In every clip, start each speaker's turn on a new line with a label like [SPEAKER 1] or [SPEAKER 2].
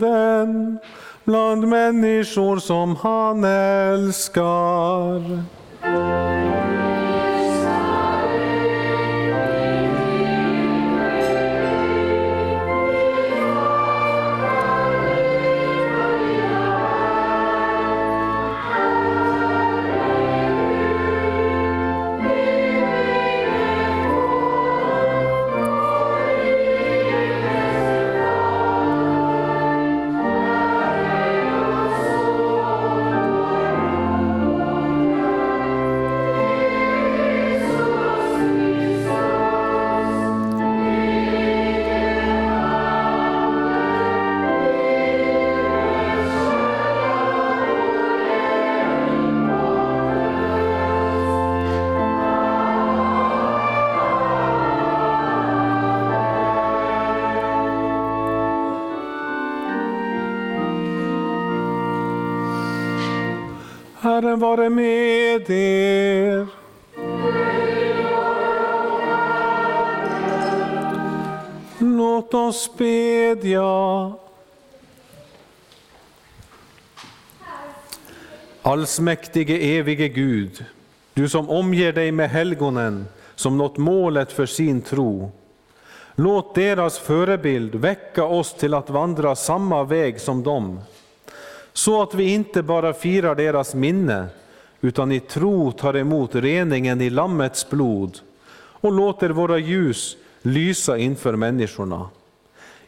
[SPEAKER 1] Jorden bland människor som han älskar. Herren vare med er. Låt oss bedja. Allsmäktige evige Gud, du som omger dig med helgonen som nått målet för sin tro. Låt deras förebild väcka oss till att vandra samma väg som dem så att vi inte bara firar deras minne, utan i tro tar emot reningen i Lammets blod och låter våra ljus lysa inför människorna.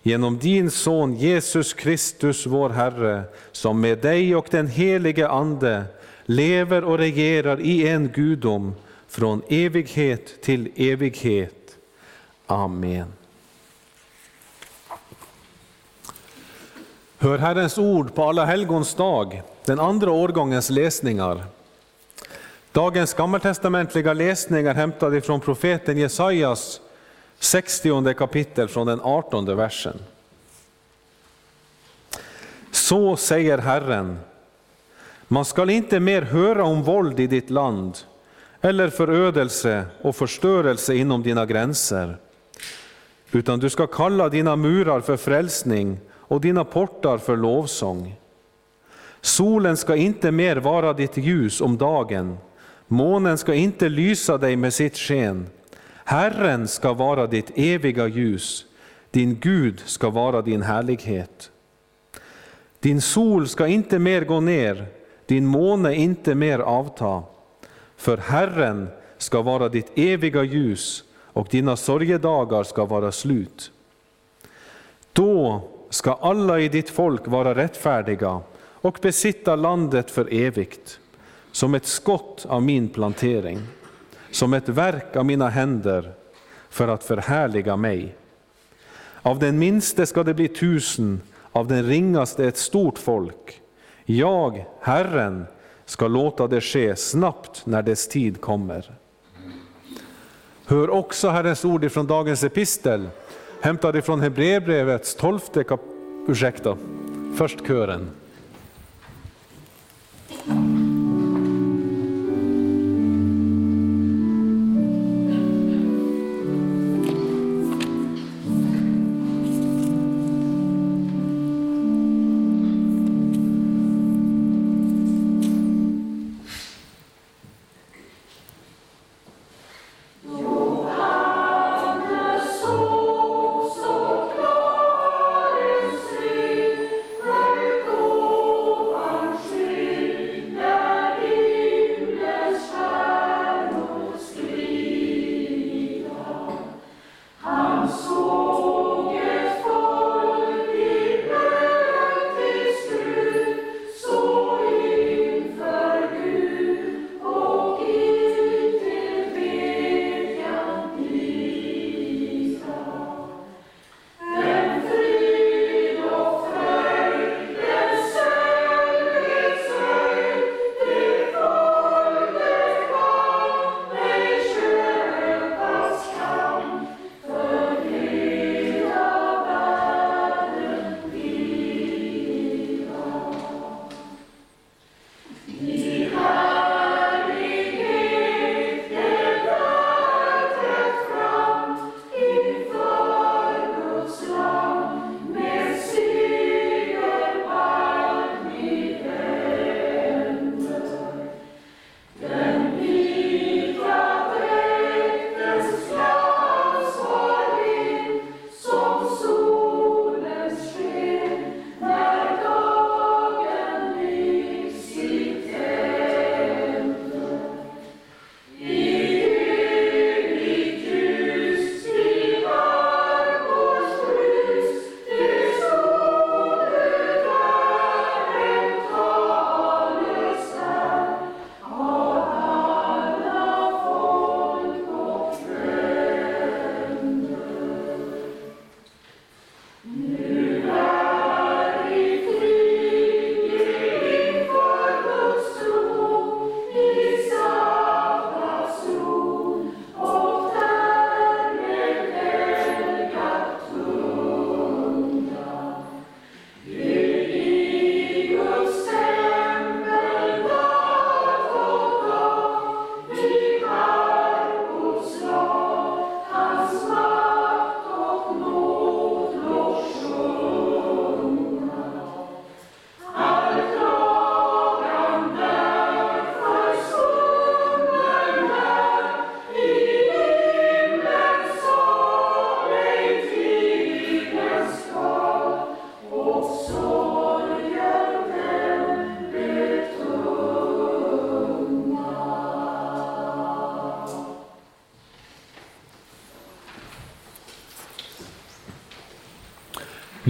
[SPEAKER 1] Genom din son Jesus Kristus, vår Herre, som med dig och den helige Ande lever och regerar i en gudom från evighet till evighet. Amen. Hör Herrens ord på Alla helgons dag, den andra årgångens läsningar. Dagens gammaltestamentliga läsningar hämtade från profeten Jesajas 60 kapitel från den 18 versen. Så säger Herren, man skall inte mer höra om våld i ditt land eller förödelse och förstörelse inom dina gränser, utan du ska kalla dina murar för frälsning och dina portar för lovsång. Solen ska inte mer vara ditt ljus om dagen, månen ska inte lysa dig med sitt sken. Herren ska vara ditt eviga ljus, din Gud ska vara din härlighet. Din sol ska inte mer gå ner, din måne inte mer avta. För Herren ska vara ditt eviga ljus och dina sorgedagar ska vara slut. Då ska alla i ditt folk vara rättfärdiga och besitta landet för evigt, som ett skott av min plantering, som ett verk av mina händer, för att förhärliga mig. Av den minste ska det bli tusen, av den ringaste ett stort folk. Jag, Herren, ska låta det ske snabbt när dess tid kommer. Hör också Herrens ord ifrån dagens epistel, hämtad ifrån Hebreerbrevets tolfte kap Ursäkta, först kören.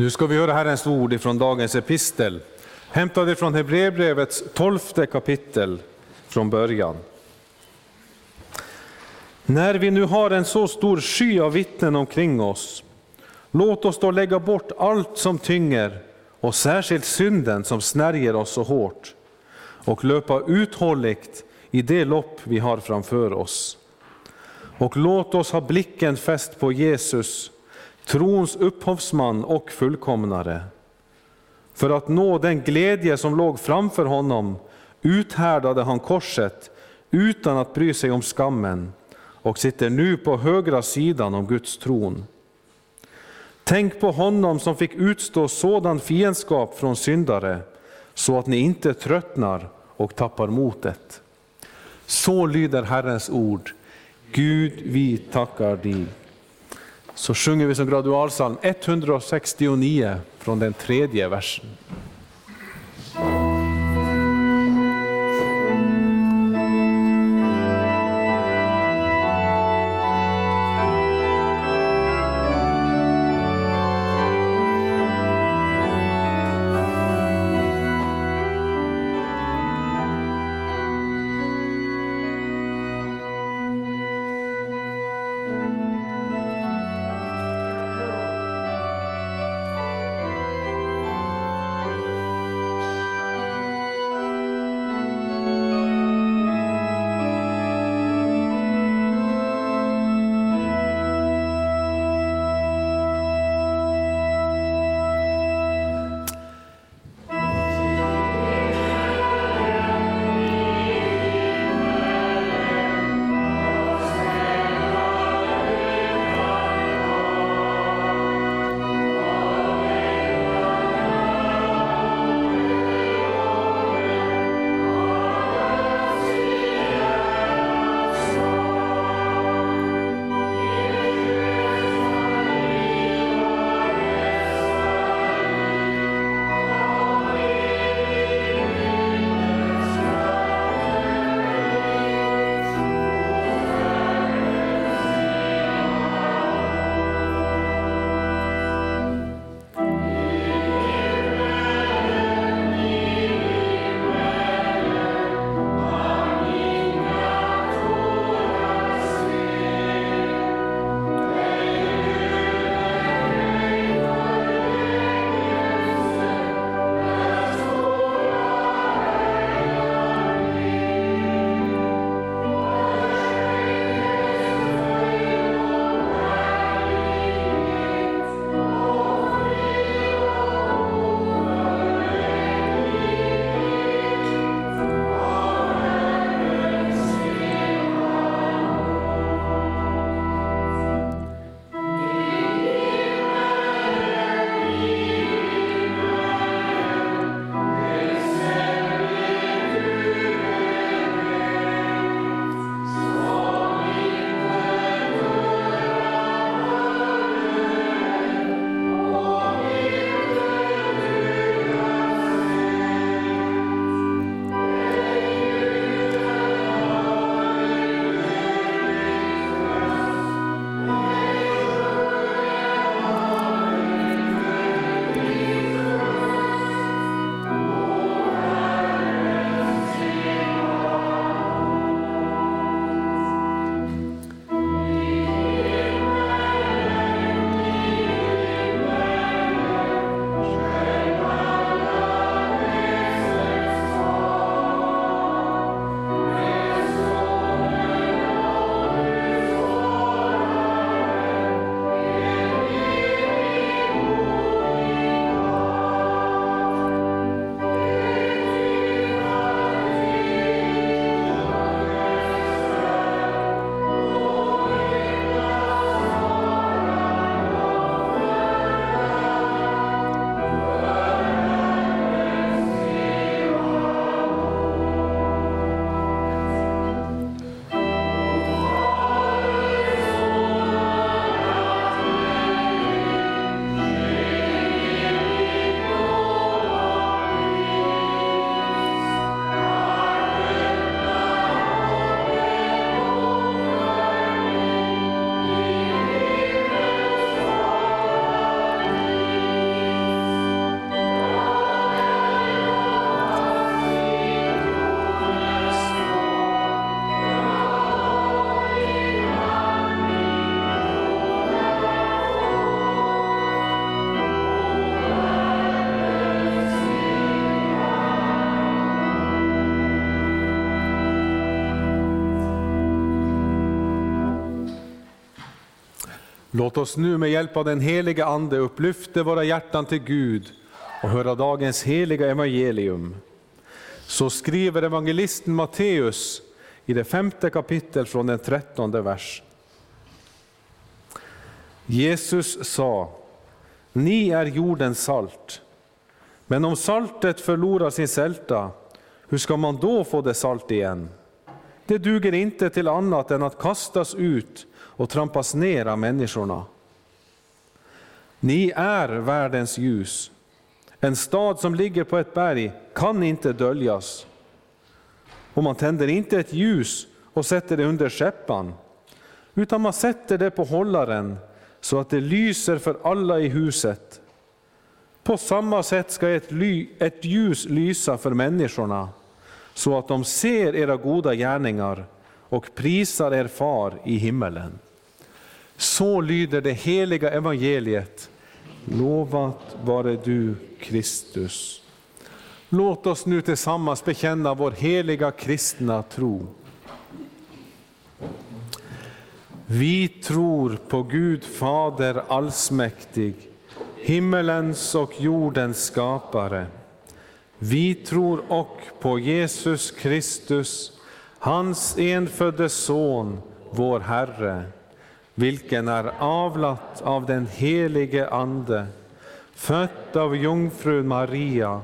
[SPEAKER 1] Nu ska vi höra Herrens ord ifrån dagens epistel, hämtade från Hebreerbrevets tolfte kapitel från början. När vi nu har en så stor sky av vittnen omkring oss, låt oss då lägga bort allt som tynger och särskilt synden som snärjer oss så hårt och löpa uthålligt i det lopp vi har framför oss. Och låt oss ha blicken fäst på Jesus, trons upphovsman och fullkomnare. För att nå den glädje som låg framför honom uthärdade han korset utan att bry sig om skammen och sitter nu på högra sidan om Guds tron. Tänk på honom som fick utstå sådan fiendskap från syndare så att ni inte tröttnar och tappar motet. Så lyder Herrens ord. Gud, vi tackar dig. Så sjunger vi som gradualsalm 169 från den tredje versen. Låt oss nu med hjälp av den heliga Ande upplyfta våra hjärtan till Gud och höra dagens heliga evangelium. Så skriver evangelisten Matteus i det femte kapitlet från den trettonde vers. Jesus sa, ni är jordens salt. Men om saltet förlorar sin sälta, hur ska man då få det salt igen? Det duger inte till annat än att kastas ut och trampas ner av människorna. Ni är världens ljus. En stad som ligger på ett berg kan inte döljas. Och man tänder inte ett ljus och sätter det under skäppan, utan man sätter det på hållaren så att det lyser för alla i huset. På samma sätt ska ett, ly, ett ljus lysa för människorna, så att de ser era goda gärningar och prisar er far i himmelen. Så lyder det heliga evangeliet. Lovat vare du, Kristus. Låt oss nu tillsammans bekänna vår heliga kristna tro. Vi tror på Gud Fader allsmäktig, himmelens och jordens skapare. Vi tror och på Jesus Kristus, hans enfödde Son, vår Herre, vilken är avlat av den helige Ande, född av jungfrun Maria,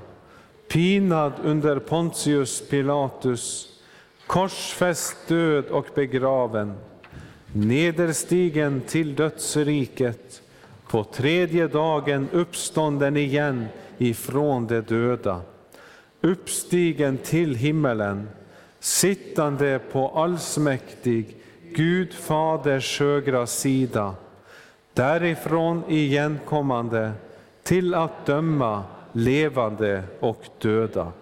[SPEAKER 1] pinad under Pontius Pilatus, korsfäst, död och begraven, nederstigen till dödsriket, på tredje dagen uppstånden igen ifrån de döda, uppstigen till himmelen, sittande på allsmäktig Gud Faders högra sida, därifrån igenkommande till att döma levande och döda.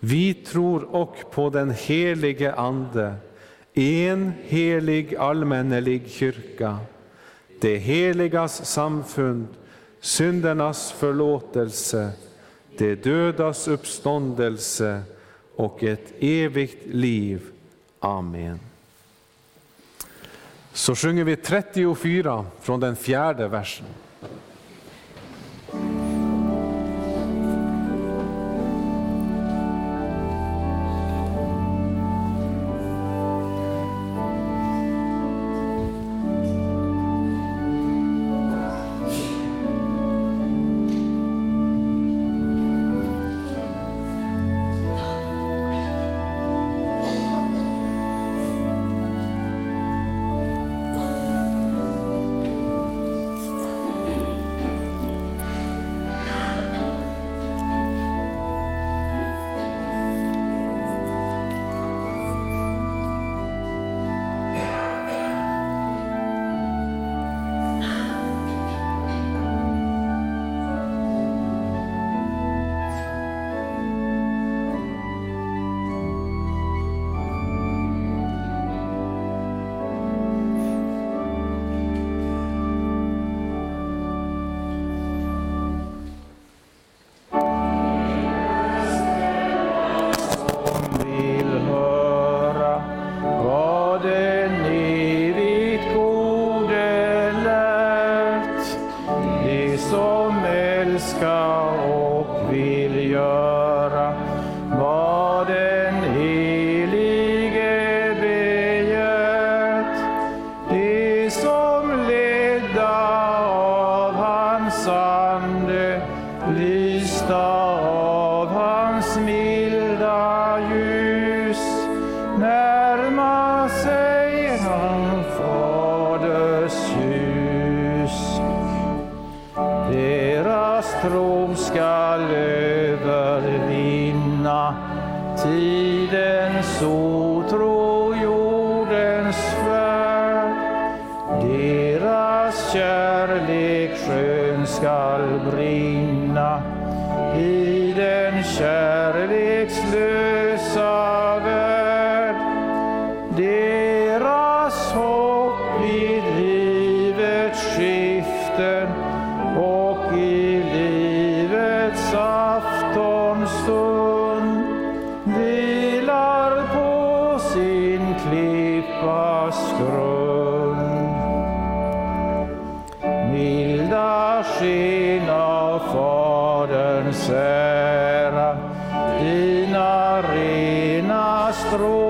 [SPEAKER 1] Vi tror och på den helige Ande, en helig allmännelig kyrka, det heligas samfund, syndernas förlåtelse, det dödas uppståndelse och ett evigt liv. Amen. Så sjunger vi 34 från den fjärde versen.
[SPEAKER 2] skina Faderns ära. Dina rena strålar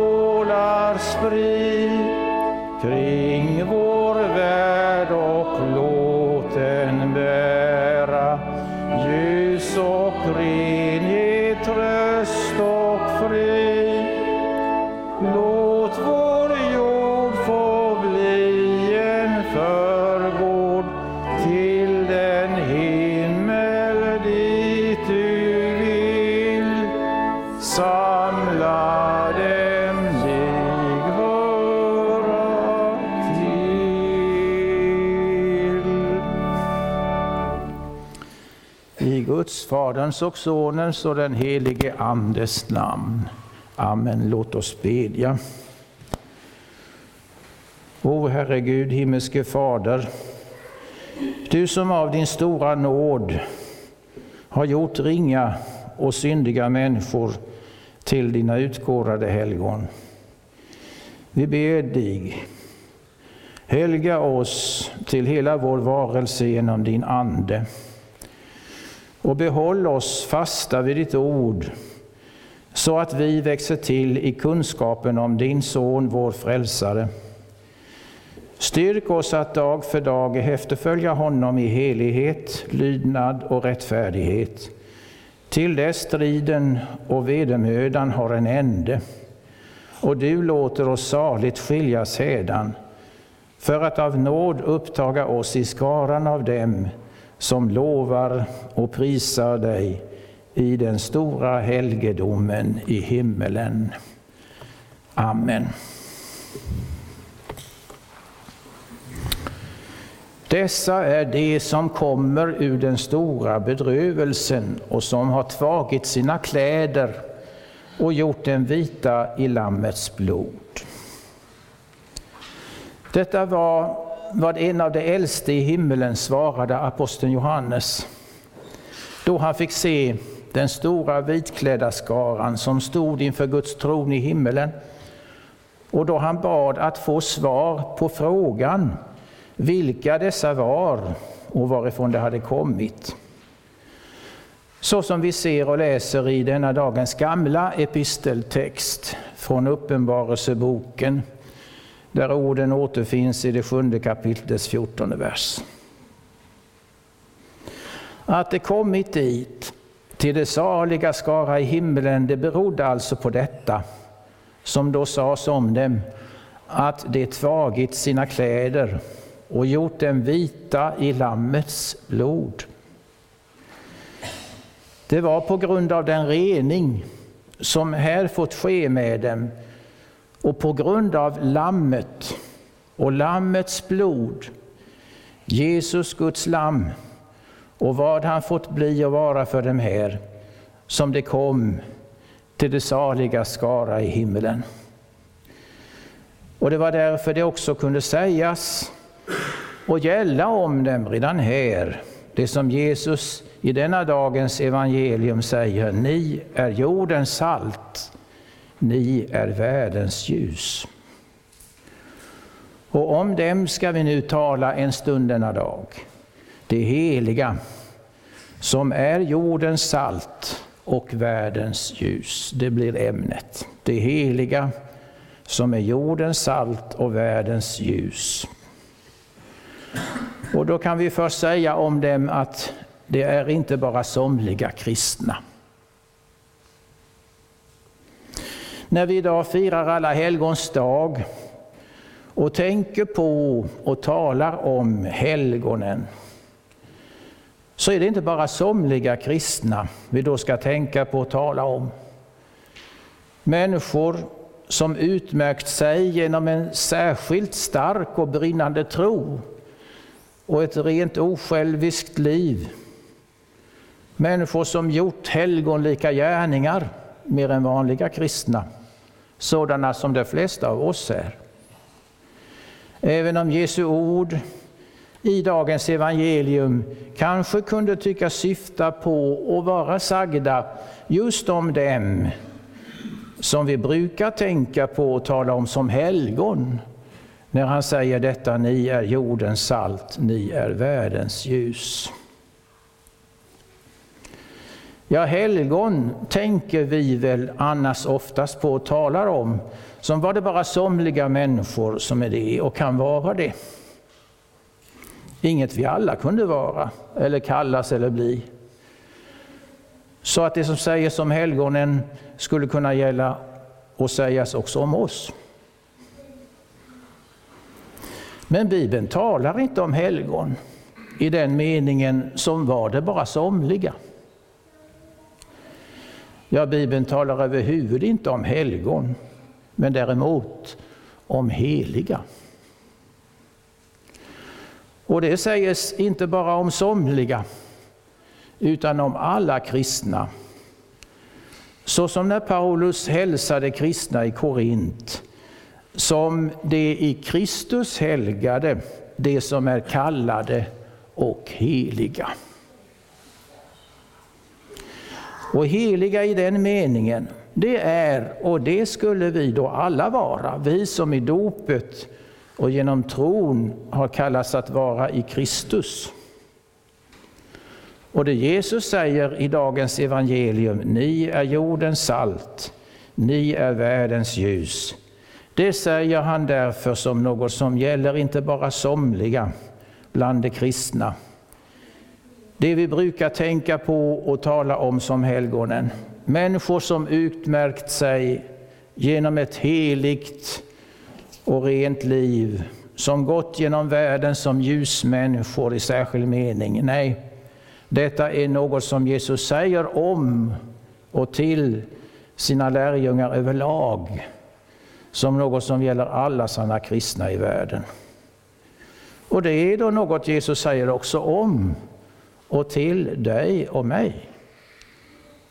[SPEAKER 2] Faderns och Sonens och den helige Andes namn. Amen. Låt oss bedja. O Herre Gud, himmelske Fader, du som av din stora nåd har gjort ringa och syndiga människor till dina utkårade helgon. Vi ber dig, helga oss till hela vår varelse genom din Ande och behåll oss fasta vid ditt ord så att vi växer till i kunskapen om din Son, vår Frälsare. Styrk oss att dag för dag efterfölja honom i helighet, lydnad och rättfärdighet, till dess striden och vedermödan har en ände och du låter oss saligt skiljas hädan, för att av nåd upptaga oss i skaran av dem som lovar och prisar dig i den stora helgedomen i himmelen. Amen. Dessa är de som kommer ur den stora bedrövelsen och som har tvagit sina kläder och gjort dem vita i Lammets blod. Detta var vad en av de äldste i himmelen svarade aposteln Johannes då han fick se den stora vitklädda skaran som stod inför Guds tron i himmelen och då han bad att få svar på frågan vilka dessa var och varifrån de hade kommit. Så som vi ser och läser i denna dagens gamla episteltext från Uppenbarelseboken, där orden återfinns i det sjunde kapitlets fjortonde vers. Att det kommit dit, till det saliga skara i himlen, det berodde alltså på detta, som då sades om dem, att de tvagit sina kläder och gjort dem vita i Lammets blod. Det var på grund av den rening som här fått ske med dem och på grund av Lammet och Lammets blod, Jesus Guds lamm, och vad han fått bli och vara för dem här, som det kom till det saliga skara i himmelen. Och det var därför det också kunde sägas och gälla om dem redan här, det som Jesus i denna dagens evangelium säger, ni är jordens salt, ni är världens ljus. Och om dem ska vi nu tala en stund denna dag det heliga, som är jordens salt och världens ljus. Det blir ämnet. Det heliga, som är jordens salt och världens ljus. Och då kan vi först säga om dem att det är inte bara somliga kristna. När vi idag firar alla helgons dag och tänker på och talar om helgonen så är det inte bara somliga kristna vi då ska tänka på och tala om. Människor som utmärkt sig genom en särskilt stark och brinnande tro och ett rent osjälviskt liv. Människor som gjort helgonlika gärningar mer än vanliga kristna, sådana som de flesta av oss är. Även om Jesu ord i dagens evangelium kanske kunde tyckas syfta på och vara sagda just om dem som vi brukar tänka på och tala om som helgon. När han säger detta, ni är jordens salt, ni är världens ljus. Ja, helgon tänker vi väl annars oftast på och talar om som var det bara somliga människor som är det och kan vara det. Inget vi alla kunde vara, eller kallas eller bli. Så att det som sägs om helgonen skulle kunna gälla och sägas också om oss. Men Bibeln talar inte om helgon i den meningen som var det bara somliga. Ja, Bibeln talar överhuvud inte om helgon, men däremot om heliga. Och det sägs inte bara om somliga, utan om alla kristna. Så som när Paulus hälsade kristna i Korint, som det i Kristus helgade, det som är kallade och heliga. Och heliga i den meningen, det är, och det skulle vi då alla vara, vi som i dopet och genom tron har kallats att vara i Kristus. Och det Jesus säger i dagens evangelium, ni är jordens salt, ni är världens ljus. Det säger han därför som något som gäller inte bara somliga bland de kristna. Det vi brukar tänka på och tala om som helgonen. Människor som utmärkt sig genom ett heligt och rent liv, som gått genom världen som ljusmänniskor i särskild mening. Nej, detta är något som Jesus säger om och till sina lärjungar överlag, som något som gäller alla sanna kristna i världen. Och det är då något Jesus säger också om och till dig och mig.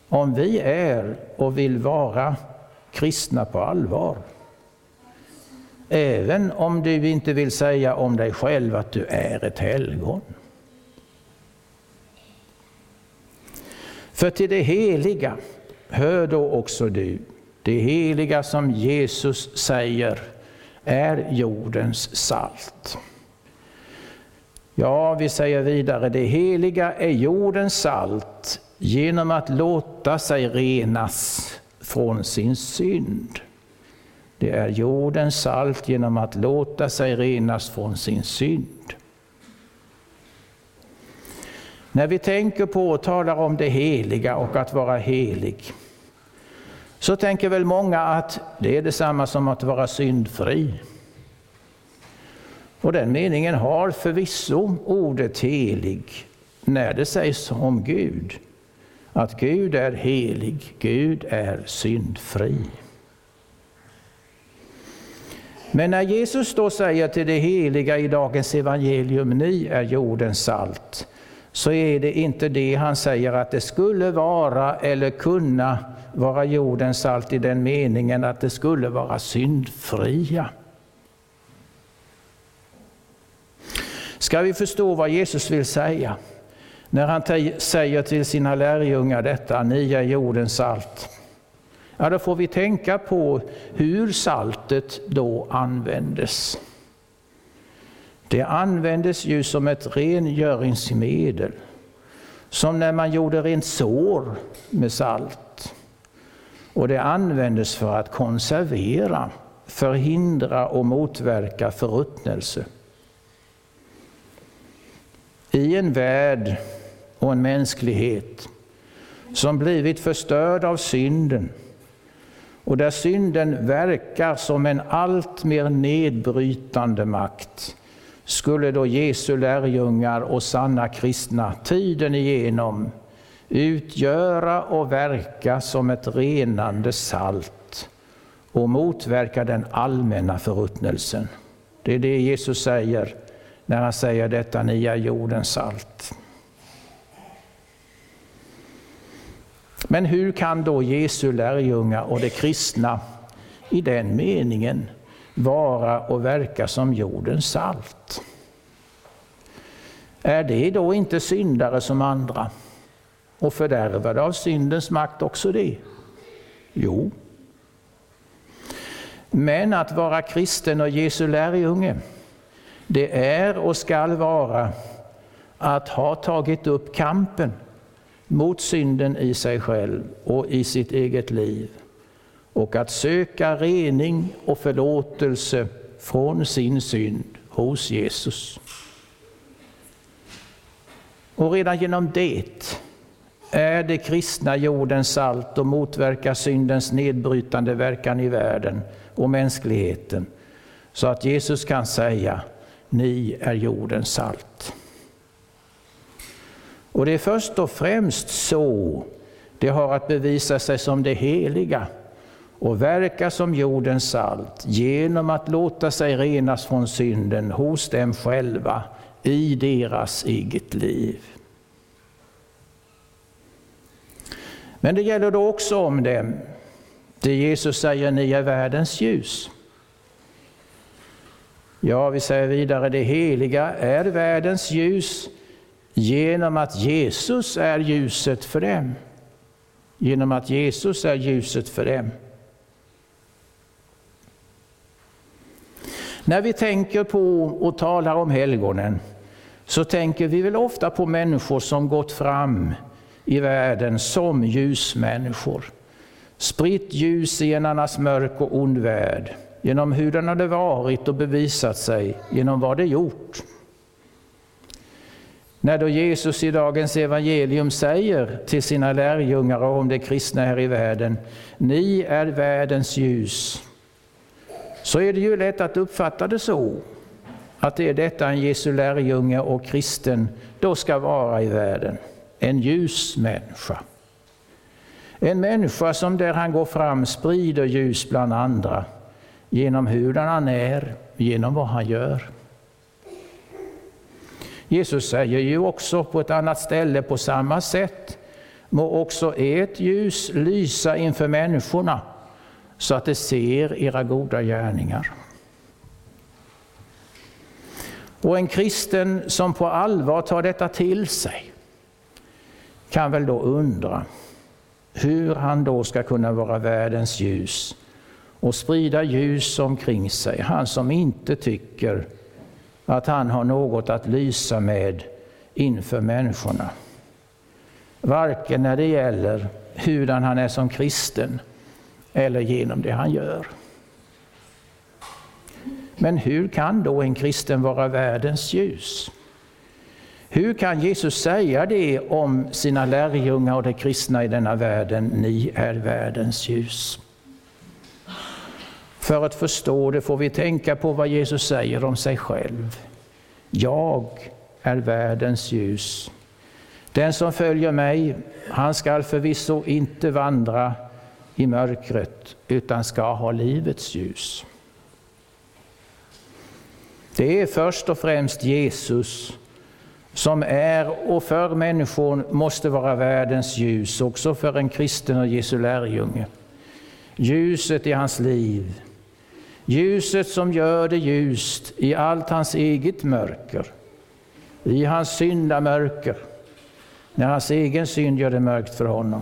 [SPEAKER 2] Om vi är och vill vara kristna på allvar. Även om du inte vill säga om dig själv att du är ett helgon. För till det heliga hör då också du, det heliga som Jesus säger är jordens salt. Ja, vi säger vidare, det heliga är jordens salt genom att låta sig renas från sin synd. Det är jordens salt genom att låta sig renas från sin synd. När vi tänker på och talar om det heliga och att vara helig, så tänker väl många att det är detsamma som att vara syndfri. Och den meningen har förvisso ordet helig när det sägs om Gud. Att Gud är helig, Gud är syndfri. Men när Jesus då säger till det heliga i dagens evangelium, ni är jordens salt, så är det inte det han säger att det skulle vara eller kunna vara jordens salt i den meningen att det skulle vara syndfria. Ska vi förstå vad Jesus vill säga när han säger till sina lärjungar detta, ni är jordens salt. Ja, då får vi tänka på hur saltet då användes. Det användes ju som ett rengöringsmedel, som när man gjorde rent sår med salt. Och det användes för att konservera, förhindra och motverka förruttnelse. I en värld och en mänsklighet som blivit förstörd av synden och där synden verkar som en allt mer nedbrytande makt skulle då Jesu lärjungar och sanna kristna tiden igenom utgöra och verka som ett renande salt och motverka den allmänna förruttnelsen. Det är det Jesus säger när han säger detta, ni är jordens salt. Men hur kan då Jesu lärjungar och de kristna i den meningen vara och verka som jordens salt? Är det då inte syndare som andra och fördärvade av syndens makt också det? Jo. Men att vara kristen och Jesu lärjunge, det är och skall vara att ha tagit upp kampen mot synden i sig själv och i sitt eget liv och att söka rening och förlåtelse från sin synd hos Jesus. Och redan genom det är det kristna jordens salt och motverkar syndens nedbrytande verkan i världen och mänskligheten. Så att Jesus kan säga, ni är jordens salt. Och det är först och främst så det har att bevisa sig som det heliga och verka som jordens salt genom att låta sig renas från synden hos dem själva i deras eget liv. Men det gäller då också om dem. Det Jesus säger, ni är världens ljus. Ja, vi säger vidare, det heliga är världens ljus genom att Jesus är ljuset för dem. Genom att Jesus är ljuset för dem. När vi tänker på och talar om helgonen så tänker vi väl ofta på människor som gått fram i världen som ljusmänniskor. Spritt ljus i en annars mörk och ond värld genom hur den hade varit och bevisat sig genom vad det gjort. När då Jesus i dagens evangelium säger till sina lärjungar om de kristna här i världen, ni är världens ljus, så är det ju lätt att uppfatta det så, att det är detta en Jesu lärjunge och kristen då ska vara i världen. En ljusmänniska. En människa som där han går fram sprider ljus bland andra genom hurdan han är, genom vad han gör. Jesus säger ju också på ett annat ställe på samma sätt, må också ert ljus lysa inför människorna så att de ser era goda gärningar. Och en kristen som på allvar tar detta till sig kan väl då undra hur han då ska kunna vara världens ljus och sprida ljus omkring sig. Han som inte tycker att han har något att lysa med inför människorna. Varken när det gäller hurdan han är som kristen eller genom det han gör. Men hur kan då en kristen vara världens ljus? Hur kan Jesus säga det om sina lärjungar och de kristna i denna världen? Ni är världens ljus. För att förstå det får vi tänka på vad Jesus säger om sig själv. Jag är världens ljus. Den som följer mig, han skall förvisso inte vandra i mörkret, utan ska ha livets ljus. Det är först och främst Jesus som är och för människor måste vara världens ljus, också för en kristen och Jesu lärjunge. Ljuset i hans liv, ljuset som gör det ljust i allt hans eget mörker, i hans syndamörker, när hans egen synd gör det mörkt för honom.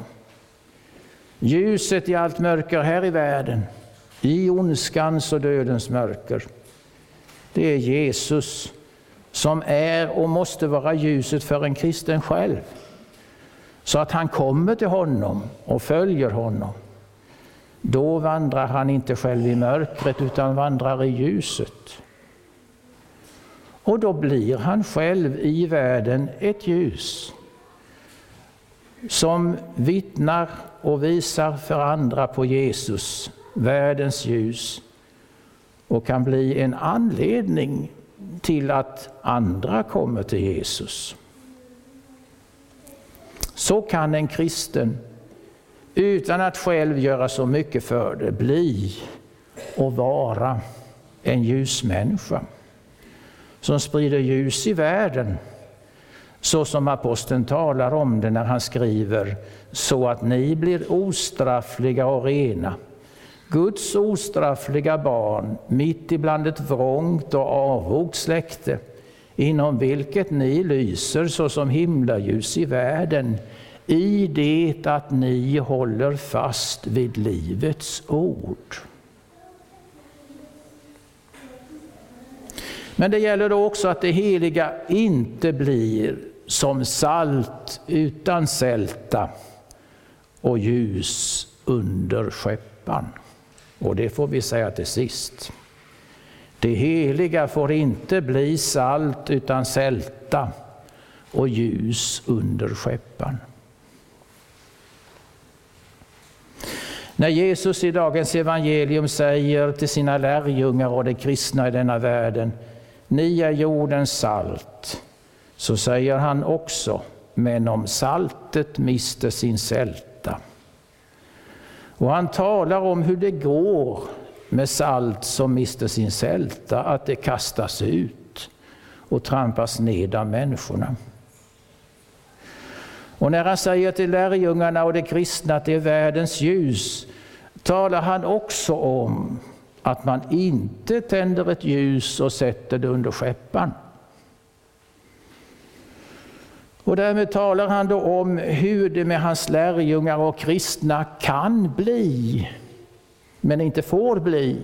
[SPEAKER 2] Ljuset i allt mörker här i världen, i ondskans och dödens mörker. Det är Jesus som är och måste vara ljuset för en kristen själv. Så att han kommer till honom och följer honom. Då vandrar han inte själv i mörkret utan vandrar i ljuset. Och då blir han själv i världen ett ljus som vittnar och visar för andra på Jesus, världens ljus, och kan bli en anledning till att andra kommer till Jesus. Så kan en kristen, utan att själv göra så mycket för det, bli och vara en ljusmänniska som sprider ljus i världen så som aposteln talar om det när han skriver så att ni blir ostraffliga och rena. Guds ostraffliga barn mitt ibland ett vrångt och avvogt släkte inom vilket ni lyser såsom himlaljus i världen i det att ni håller fast vid livets ord. Men det gäller då också att det heliga inte blir som salt utan sälta och ljus under skeppan. Och det får vi säga till sist. Det heliga får inte bli salt utan sälta och ljus under skeppan. När Jesus i dagens evangelium säger till sina lärjungar och de kristna i denna världen, ni är jordens salt, så säger han också, men om saltet mister sin sälta. Och han talar om hur det går med salt som mister sin sälta, att det kastas ut och trampas ned av människorna. Och när han säger till lärjungarna och de kristna att det är världens ljus, talar han också om att man inte tänder ett ljus och sätter det under skeppan. Och därmed talar han då om hur det med hans lärjungar och kristna kan bli, men inte får bli.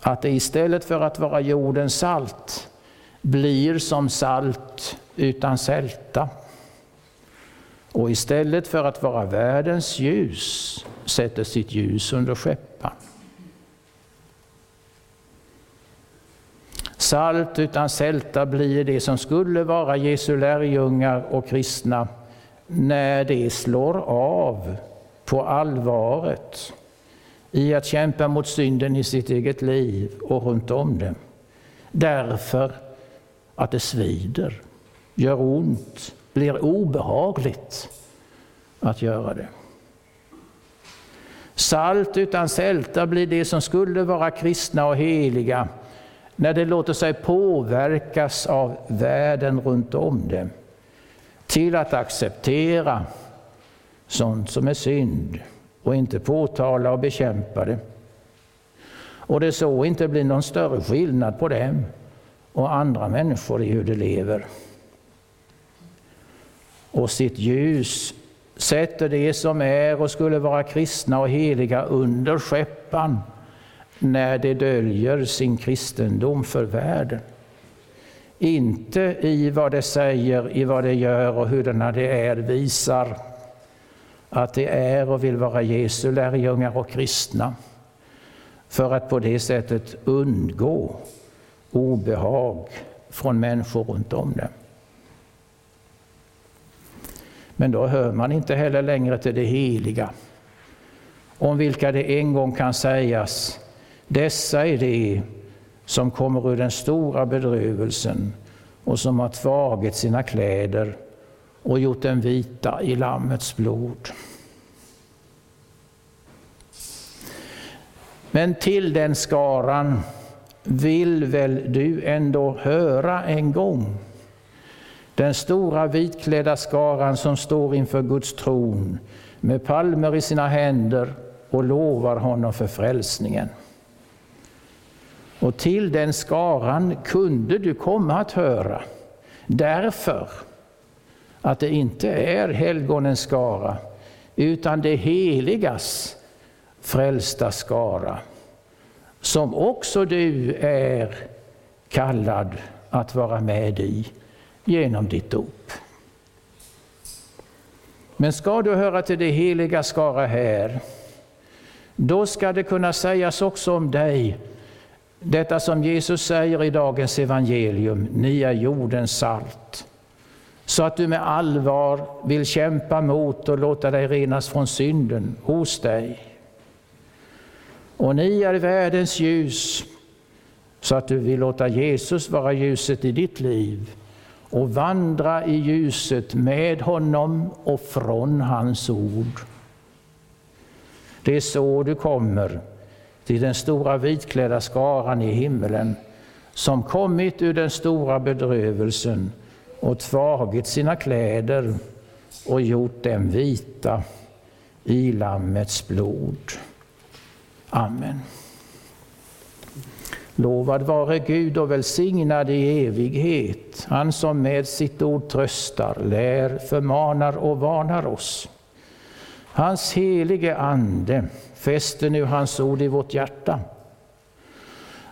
[SPEAKER 2] Att det istället för att vara jordens salt blir som salt utan sälta. Och istället för att vara världens ljus sätter sitt ljus under skeppan. Salt utan sälta blir det som skulle vara Jesu lärjungar och kristna när det slår av på allvaret i att kämpa mot synden i sitt eget liv och runt om det. Därför att det svider, gör ont, blir obehagligt att göra det. Salt utan sälta blir det som skulle vara kristna och heliga när det låter sig påverkas av världen runt om dem till att acceptera sånt som är synd och inte påtala och bekämpa det. Och det så inte blir någon större skillnad på dem och andra människor i hur de lever. Och sitt ljus sätter det som är och skulle vara kristna och heliga under skeppan när de döljer sin kristendom för världen. Inte i vad de säger, i vad de gör och hurdana de är visar att de är och vill vara Jesu lärjungar och kristna för att på det sättet undgå obehag från människor runt om dem. Men då hör man inte heller längre till det heliga, om vilka det en gång kan sägas, dessa är de som kommer ur den stora bedrövelsen och som har tvagit sina kläder och gjort dem vita i Lammets blod. Men till den skaran vill väl du ändå höra en gång? Den stora vitklädda skaran som står inför Guds tron med palmer i sina händer och lovar honom för frälsningen. Och till den skaran kunde du komma att höra, därför att det inte är helgonens skara, utan det heligas frälsta skara, som också du är kallad att vara med i genom ditt dop. Men ska du höra till det heliga skara här, då ska det kunna sägas också om dig, detta som Jesus säger i dagens evangelium, ni är jordens salt. Så att du med allvar vill kämpa mot och låta dig renas från synden hos dig. Och ni är världens ljus, så att du vill låta Jesus vara ljuset i ditt liv och vandra i ljuset med honom och från hans ord. Det är så du kommer till den stora vitklädda skaran i himmelen som kommit ur den stora bedrövelsen och tvagit sina kläder och gjort dem vita i Lammets blod. Amen. Lovad vare Gud och välsignad i evighet, han som med sitt ord tröstar, lär, förmanar och varnar oss. Hans helige Ande fäster nu hans ord i vårt hjärta,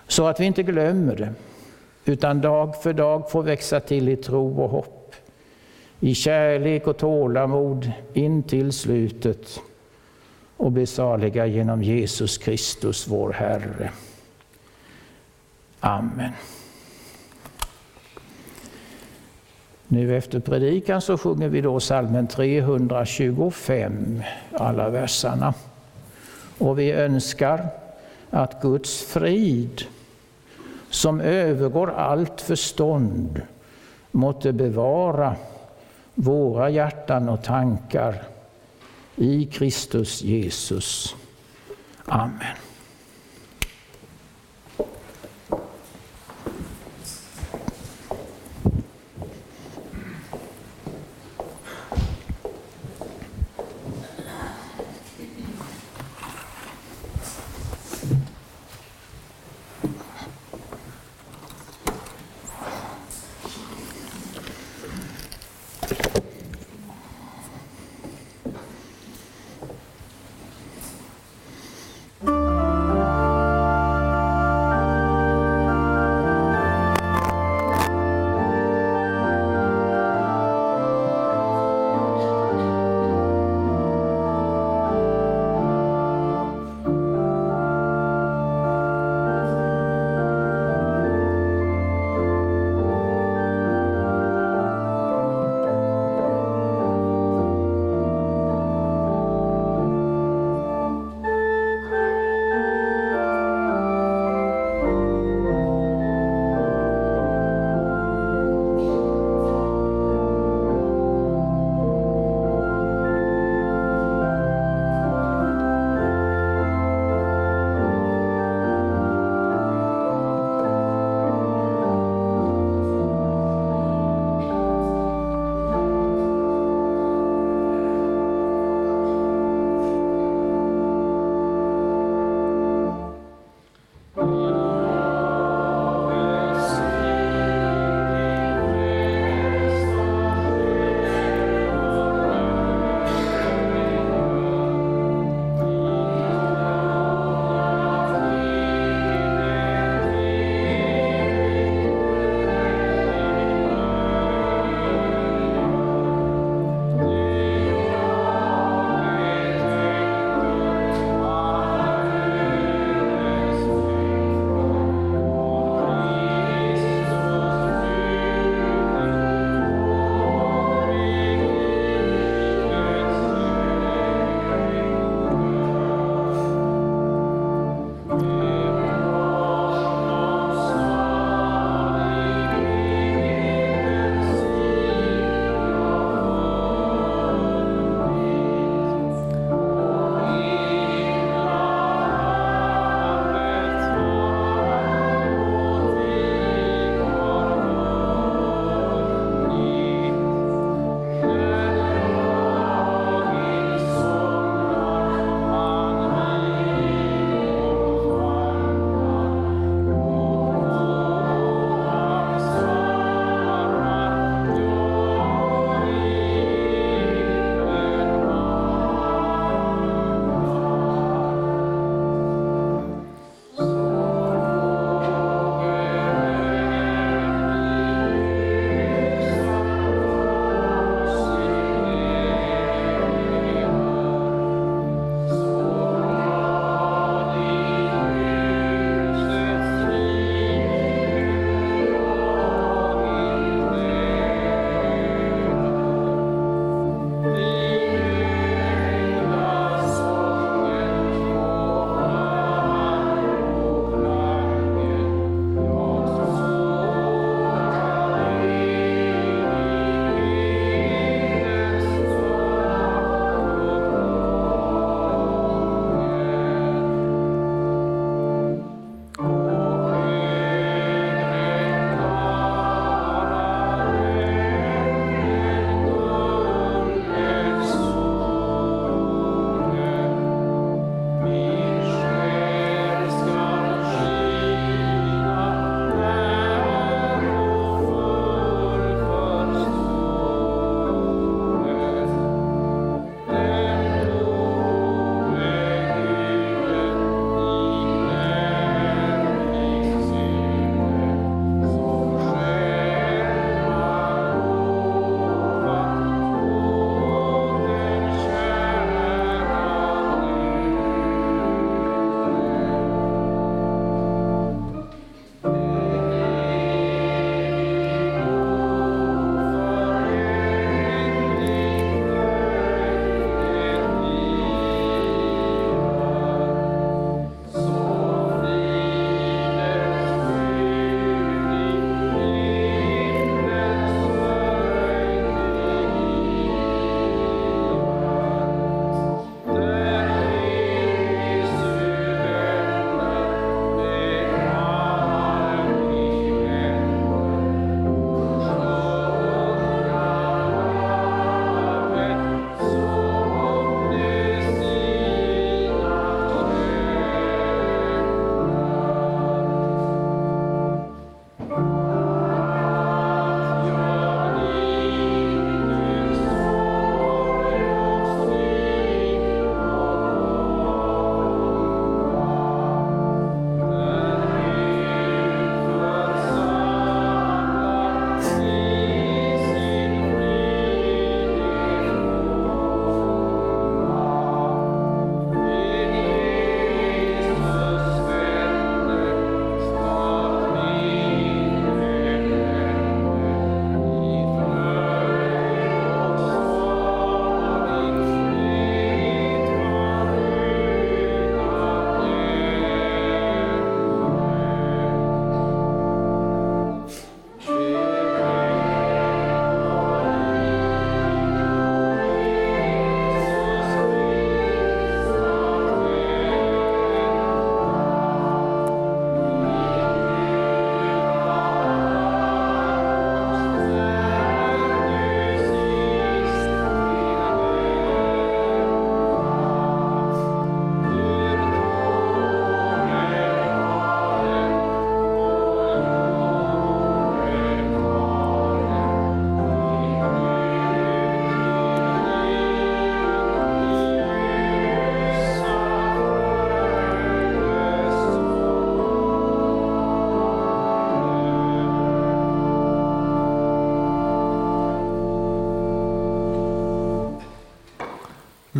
[SPEAKER 2] så att vi inte glömmer det utan dag för dag får växa till i tro och hopp, i kärlek och tålamod in till slutet och bli saliga genom Jesus Kristus, vår Herre. Amen. Nu efter predikan så sjunger vi då salmen 325, alla versarna. Och vi önskar att Guds frid, som övergår allt förstånd, måtte bevara våra hjärtan och tankar i Kristus Jesus. Amen.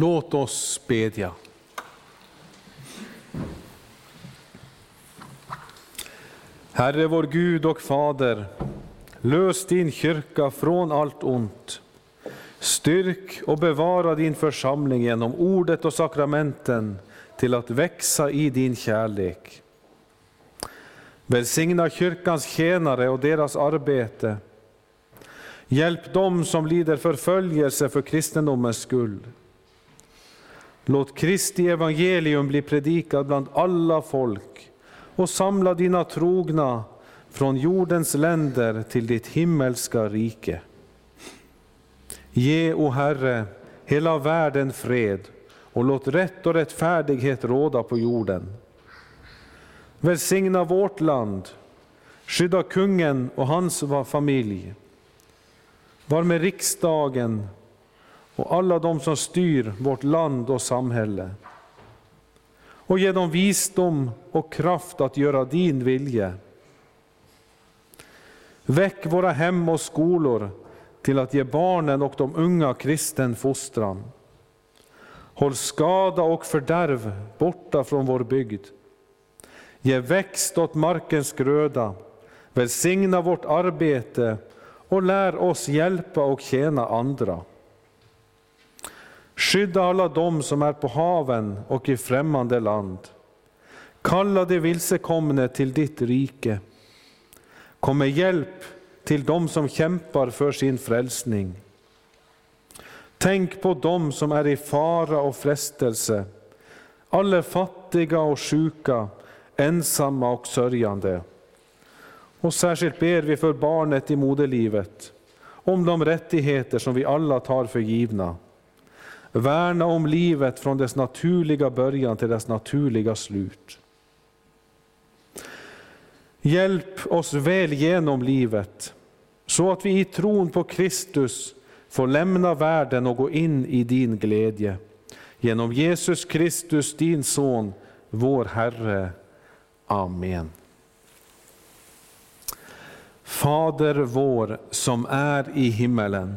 [SPEAKER 1] Låt oss bedja. Herre vår Gud och Fader, lös din kyrka från allt ont. Styrk och bevara din församling genom ordet och sakramenten till att växa i din kärlek. Välsigna kyrkans tjänare och deras arbete. Hjälp dem som lider förföljelse för kristendomens skull. Låt Kristi evangelium bli predikat bland alla folk och samla dina trogna från jordens länder till ditt himmelska rike. Ge, o Herre, hela världen fred och låt rätt och rättfärdighet råda på jorden. Välsigna vårt land, skydda kungen och hans familj. Var med riksdagen och alla de som styr vårt land och samhälle. Och ge dem visdom och kraft att göra din vilja. Väck våra hem och skolor till att ge barnen och de unga kristen fostran. Håll skada och fördärv borta från vår bygd. Ge växt åt markens gröda, välsigna vårt arbete och lär oss hjälpa och tjäna andra. Skydda alla dem som är på haven och i främmande land. Kalla de vilsekomne till ditt rike. Kom med hjälp till dem som kämpar för sin frälsning. Tänk på dem som är i fara och frestelse, alla fattiga och sjuka, ensamma och sörjande. Och särskilt ber vi för barnet i moderlivet, om de rättigheter som vi alla tar för givna. Värna om livet från dess naturliga början till dess naturliga slut. Hjälp oss väl genom livet, så att vi i tron på Kristus får lämna världen och gå in i din glädje. Genom Jesus Kristus, din Son, vår Herre. Amen. Fader vår som är i himmelen.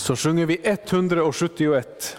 [SPEAKER 1] Så sjunger vi 171.